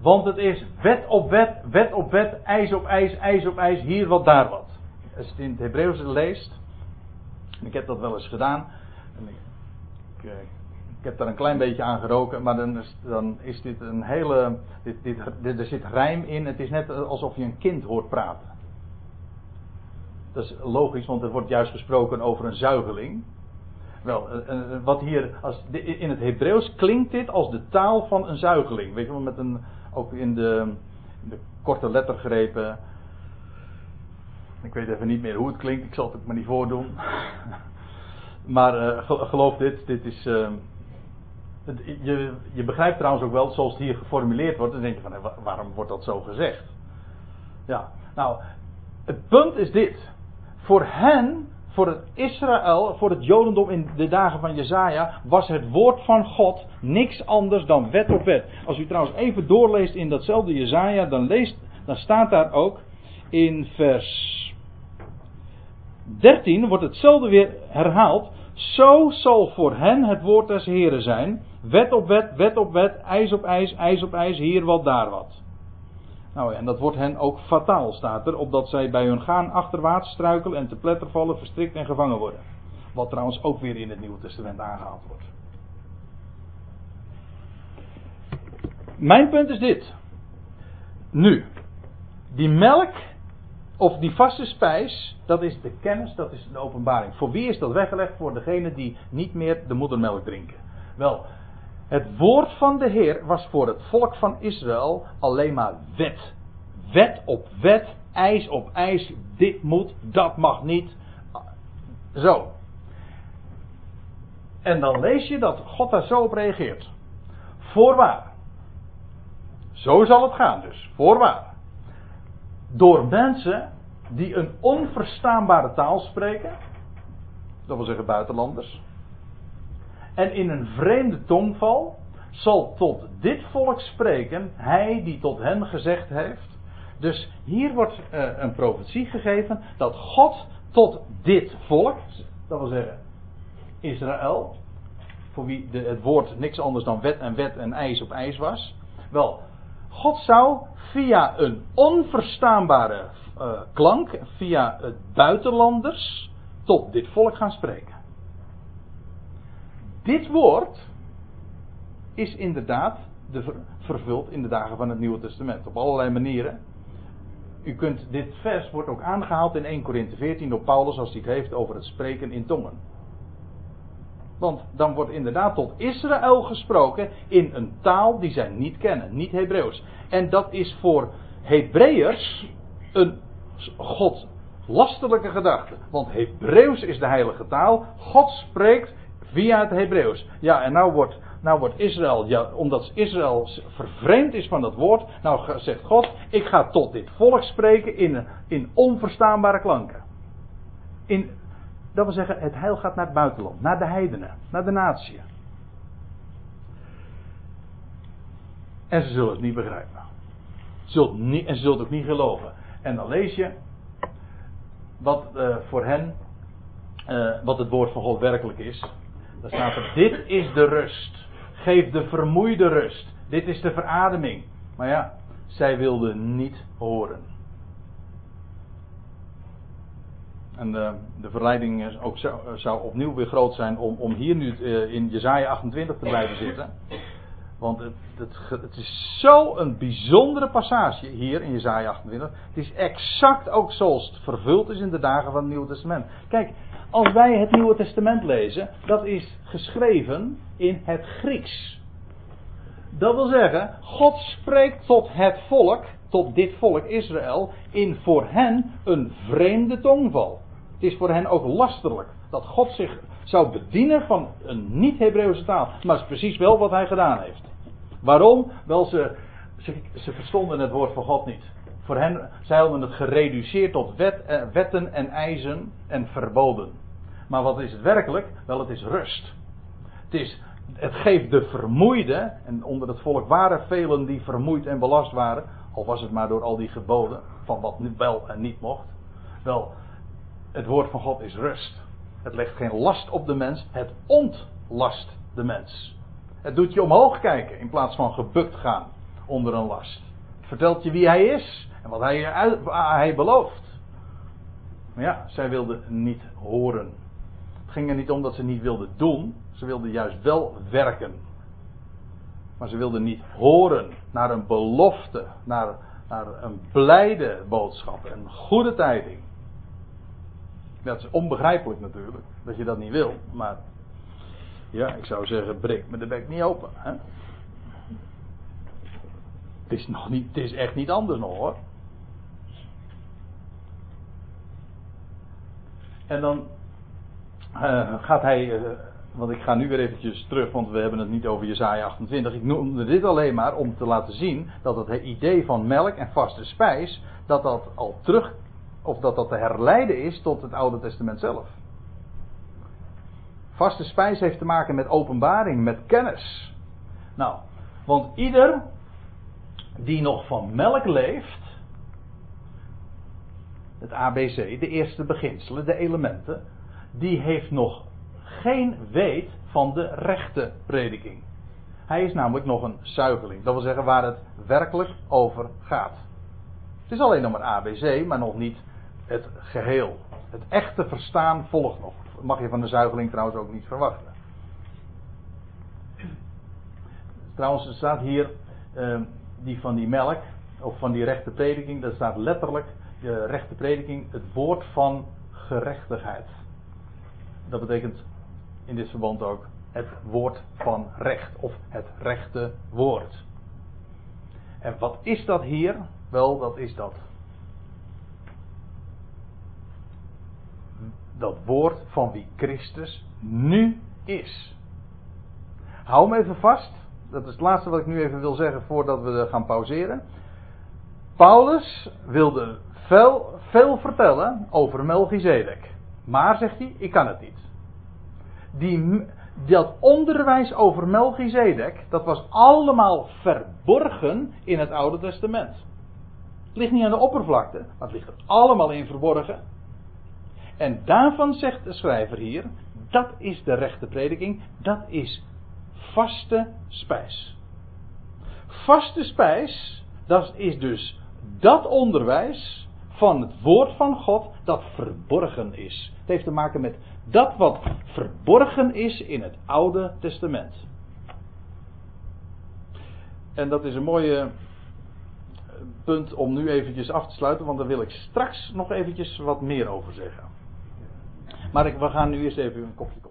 Want het is wet op wet, wet op wet, ijs op ijs, ijs op ijs, hier wat, daar wat. Als je het in het Hebreeuws leest, ik heb dat wel eens gedaan, en ik, ik, eh, heb daar een klein beetje aan geroken, maar dan is, dan is dit een hele, dit, dit, er zit rijm in, het is net alsof je een kind hoort praten. Dat is logisch, want er wordt juist gesproken over een zuigeling. Wel, eh, eh, wat hier, als, in het Hebreeuws klinkt dit als de taal van een zuigeling. Weet je wel, met een, ook in de, de korte lettergrepen. Ik weet even niet meer hoe het klinkt, ik zal het maar niet voordoen. maar uh, geloof dit, dit is. Het, je, je begrijpt trouwens ook wel, zoals het hier geformuleerd wordt, dan denk je van waarom wordt dat zo gezegd? Ja, nou, het punt is dit. Voor hen voor het Israël, voor het Jodendom in de dagen van Jezaja, was het woord van God niks anders dan wet op wet. Als u trouwens even doorleest in datzelfde Jezaja, dan, dan staat daar ook in vers 13 wordt hetzelfde weer herhaald. Zo zal voor hen het woord des Heren zijn. Wet op wet, wet op wet, ijs op ijs, ijs op ijs, hier wat, daar wat. Nou, en dat wordt hen ook fataal, staat er, opdat zij bij hun gaan achterwaarts struikelen en te pletter vallen, verstrikt en gevangen worden. Wat trouwens ook weer in het Nieuwe Testament aangehaald wordt. Mijn punt is dit. Nu, die melk of die vaste spijs, dat is de kennis, dat is de openbaring. Voor wie is dat weggelegd? Voor degene die niet meer de moedermelk drinken. Wel, het woord van de Heer was voor het volk van Israël alleen maar wet. Wet op wet, ijs op ijs, dit moet, dat mag niet. Zo. En dan lees je dat God daar zo op reageert. Voorwaar. Zo zal het gaan dus, voorwaar. Door mensen die een onverstaanbare taal spreken, dat wil zeggen buitenlanders, en in een vreemde tongval zal tot dit volk spreken hij die tot hen gezegd heeft. Dus hier wordt uh, een profetie gegeven dat God tot dit volk, dat wil zeggen Israël, voor wie de, het woord niks anders dan wet en wet en ijs op ijs was. Wel, God zou via een onverstaanbare uh, klank, via het buitenlanders, tot dit volk gaan spreken. Dit woord is inderdaad de, vervuld in de dagen van het Nieuwe Testament. Op allerlei manieren. U kunt, dit vers wordt ook aangehaald in 1 Corinthe 14 door Paulus als hij het heeft over het spreken in tongen. Want dan wordt inderdaad tot Israël gesproken in een taal die zij niet kennen, niet Hebreeuws. En dat is voor Hebreërs een God lastelijke gedachte. Want Hebreeuws is de heilige taal. God spreekt via het Hebreeuws. Ja, en nou wordt, nou wordt Israël, ja, omdat Israël vervreemd is van dat woord, nou zegt God, ik ga tot dit volk spreken in, in onverstaanbare klanken. In dat wil zeggen, het heil gaat naar het buitenland, naar de heidenen, naar de natie. En ze zullen het niet begrijpen. Zult niet, en ze zullen het ook niet geloven. En dan lees je wat uh, voor hen, uh, wat het woord van God werkelijk is. Dan staat er, dit is de rust. Geef de vermoeide rust. Dit is de verademing. Maar ja, zij wilden niet horen. En de, de verleiding ook zou, zou, opnieuw weer groot zijn om, om hier nu uh, in Jezaja 28 te blijven zitten. Want het, het, het is zo'n bijzondere passage hier in Jezaja 28. Het is exact ook zoals het vervuld is in de dagen van het Nieuwe Testament. Kijk, als wij het Nieuwe Testament lezen, dat is geschreven in het Grieks. Dat wil zeggen, God spreekt tot het volk, tot dit volk Israël, in voor hen een vreemde tongval. Het is voor hen ook lasterlijk dat God zich zou bedienen van een niet-Hebreeuwse taal. Maar het is precies wel wat hij gedaan heeft. Waarom? Wel, ze, ze, verstonden het woord van God niet. Voor hen, zij hadden het gereduceerd tot eh, wetten en eisen en verboden. Maar wat is het werkelijk? Wel, het is rust. Het, is, het geeft de vermoeide, en onder het volk waren velen die vermoeid en belast waren, al was het maar door al die geboden, van wat wel en niet mocht. Wel, het woord van God is rust. Het legt geen last op de mens, het ontlast de mens. Het doet je omhoog kijken in plaats van gebukt gaan onder een last. Vertelt je wie hij is en wat hij, hij belooft. Maar ja, zij wilden niet horen. Het ging er niet om dat ze niet wilden doen, ze wilden juist wel werken. Maar ze wilden niet horen naar een belofte, naar, naar een blijde boodschap, een goede tijding. Dat is onbegrijpelijk natuurlijk, dat je dat niet wil. Maar ja, ik zou zeggen, breek me de bek niet open. Hè? Het is, nog niet, het is echt niet anders nog hoor. En dan uh, gaat hij, uh, want ik ga nu weer eventjes terug, want we hebben het niet over Jezaja 28. Ik noemde dit alleen maar om te laten zien dat het idee van melk en vaste spijs, dat dat al terug of dat dat te herleiden is tot het Oude Testament zelf. Vaste spijs heeft te maken met openbaring, met kennis. Nou, want ieder die nog van melk leeft, het ABC, de eerste beginselen, de elementen, die heeft nog geen weet van de rechte prediking. Hij is namelijk nog een zuigeling. Dat wil zeggen waar het werkelijk over gaat. Het is alleen nog maar ABC, maar nog niet het geheel. Het echte verstaan volgt nog. Dat mag je van de zuigeling trouwens ook niet verwachten. Trouwens, er staat hier uh, die van die melk, of van die rechte prediking, dat staat letterlijk de rechte prediking het woord van gerechtigheid. Dat betekent in dit verband ook het woord van recht of het rechte woord. En wat is dat hier? Wel, dat is dat. Dat woord van wie Christus nu is. Hou hem even vast. Dat is het laatste wat ik nu even wil zeggen voordat we gaan pauzeren. Paulus wilde veel, veel vertellen over Melchizedek. Maar, zegt hij, ik kan het niet. Die, dat onderwijs over Melchizedek, dat was allemaal verborgen in het Oude Testament. Het ligt niet aan de oppervlakte, maar het ligt er allemaal in verborgen. En daarvan zegt de schrijver hier, dat is de rechte prediking, dat is vaste spijs. Vaste spijs, dat is dus dat onderwijs van het woord van God dat verborgen is. Het heeft te maken met dat wat verborgen is in het Oude Testament. En dat is een mooie eh, punt om nu eventjes af te sluiten, want daar wil ik straks nog eventjes wat meer over zeggen. Maar ik, we gaan nu eerst even een kopje koffie.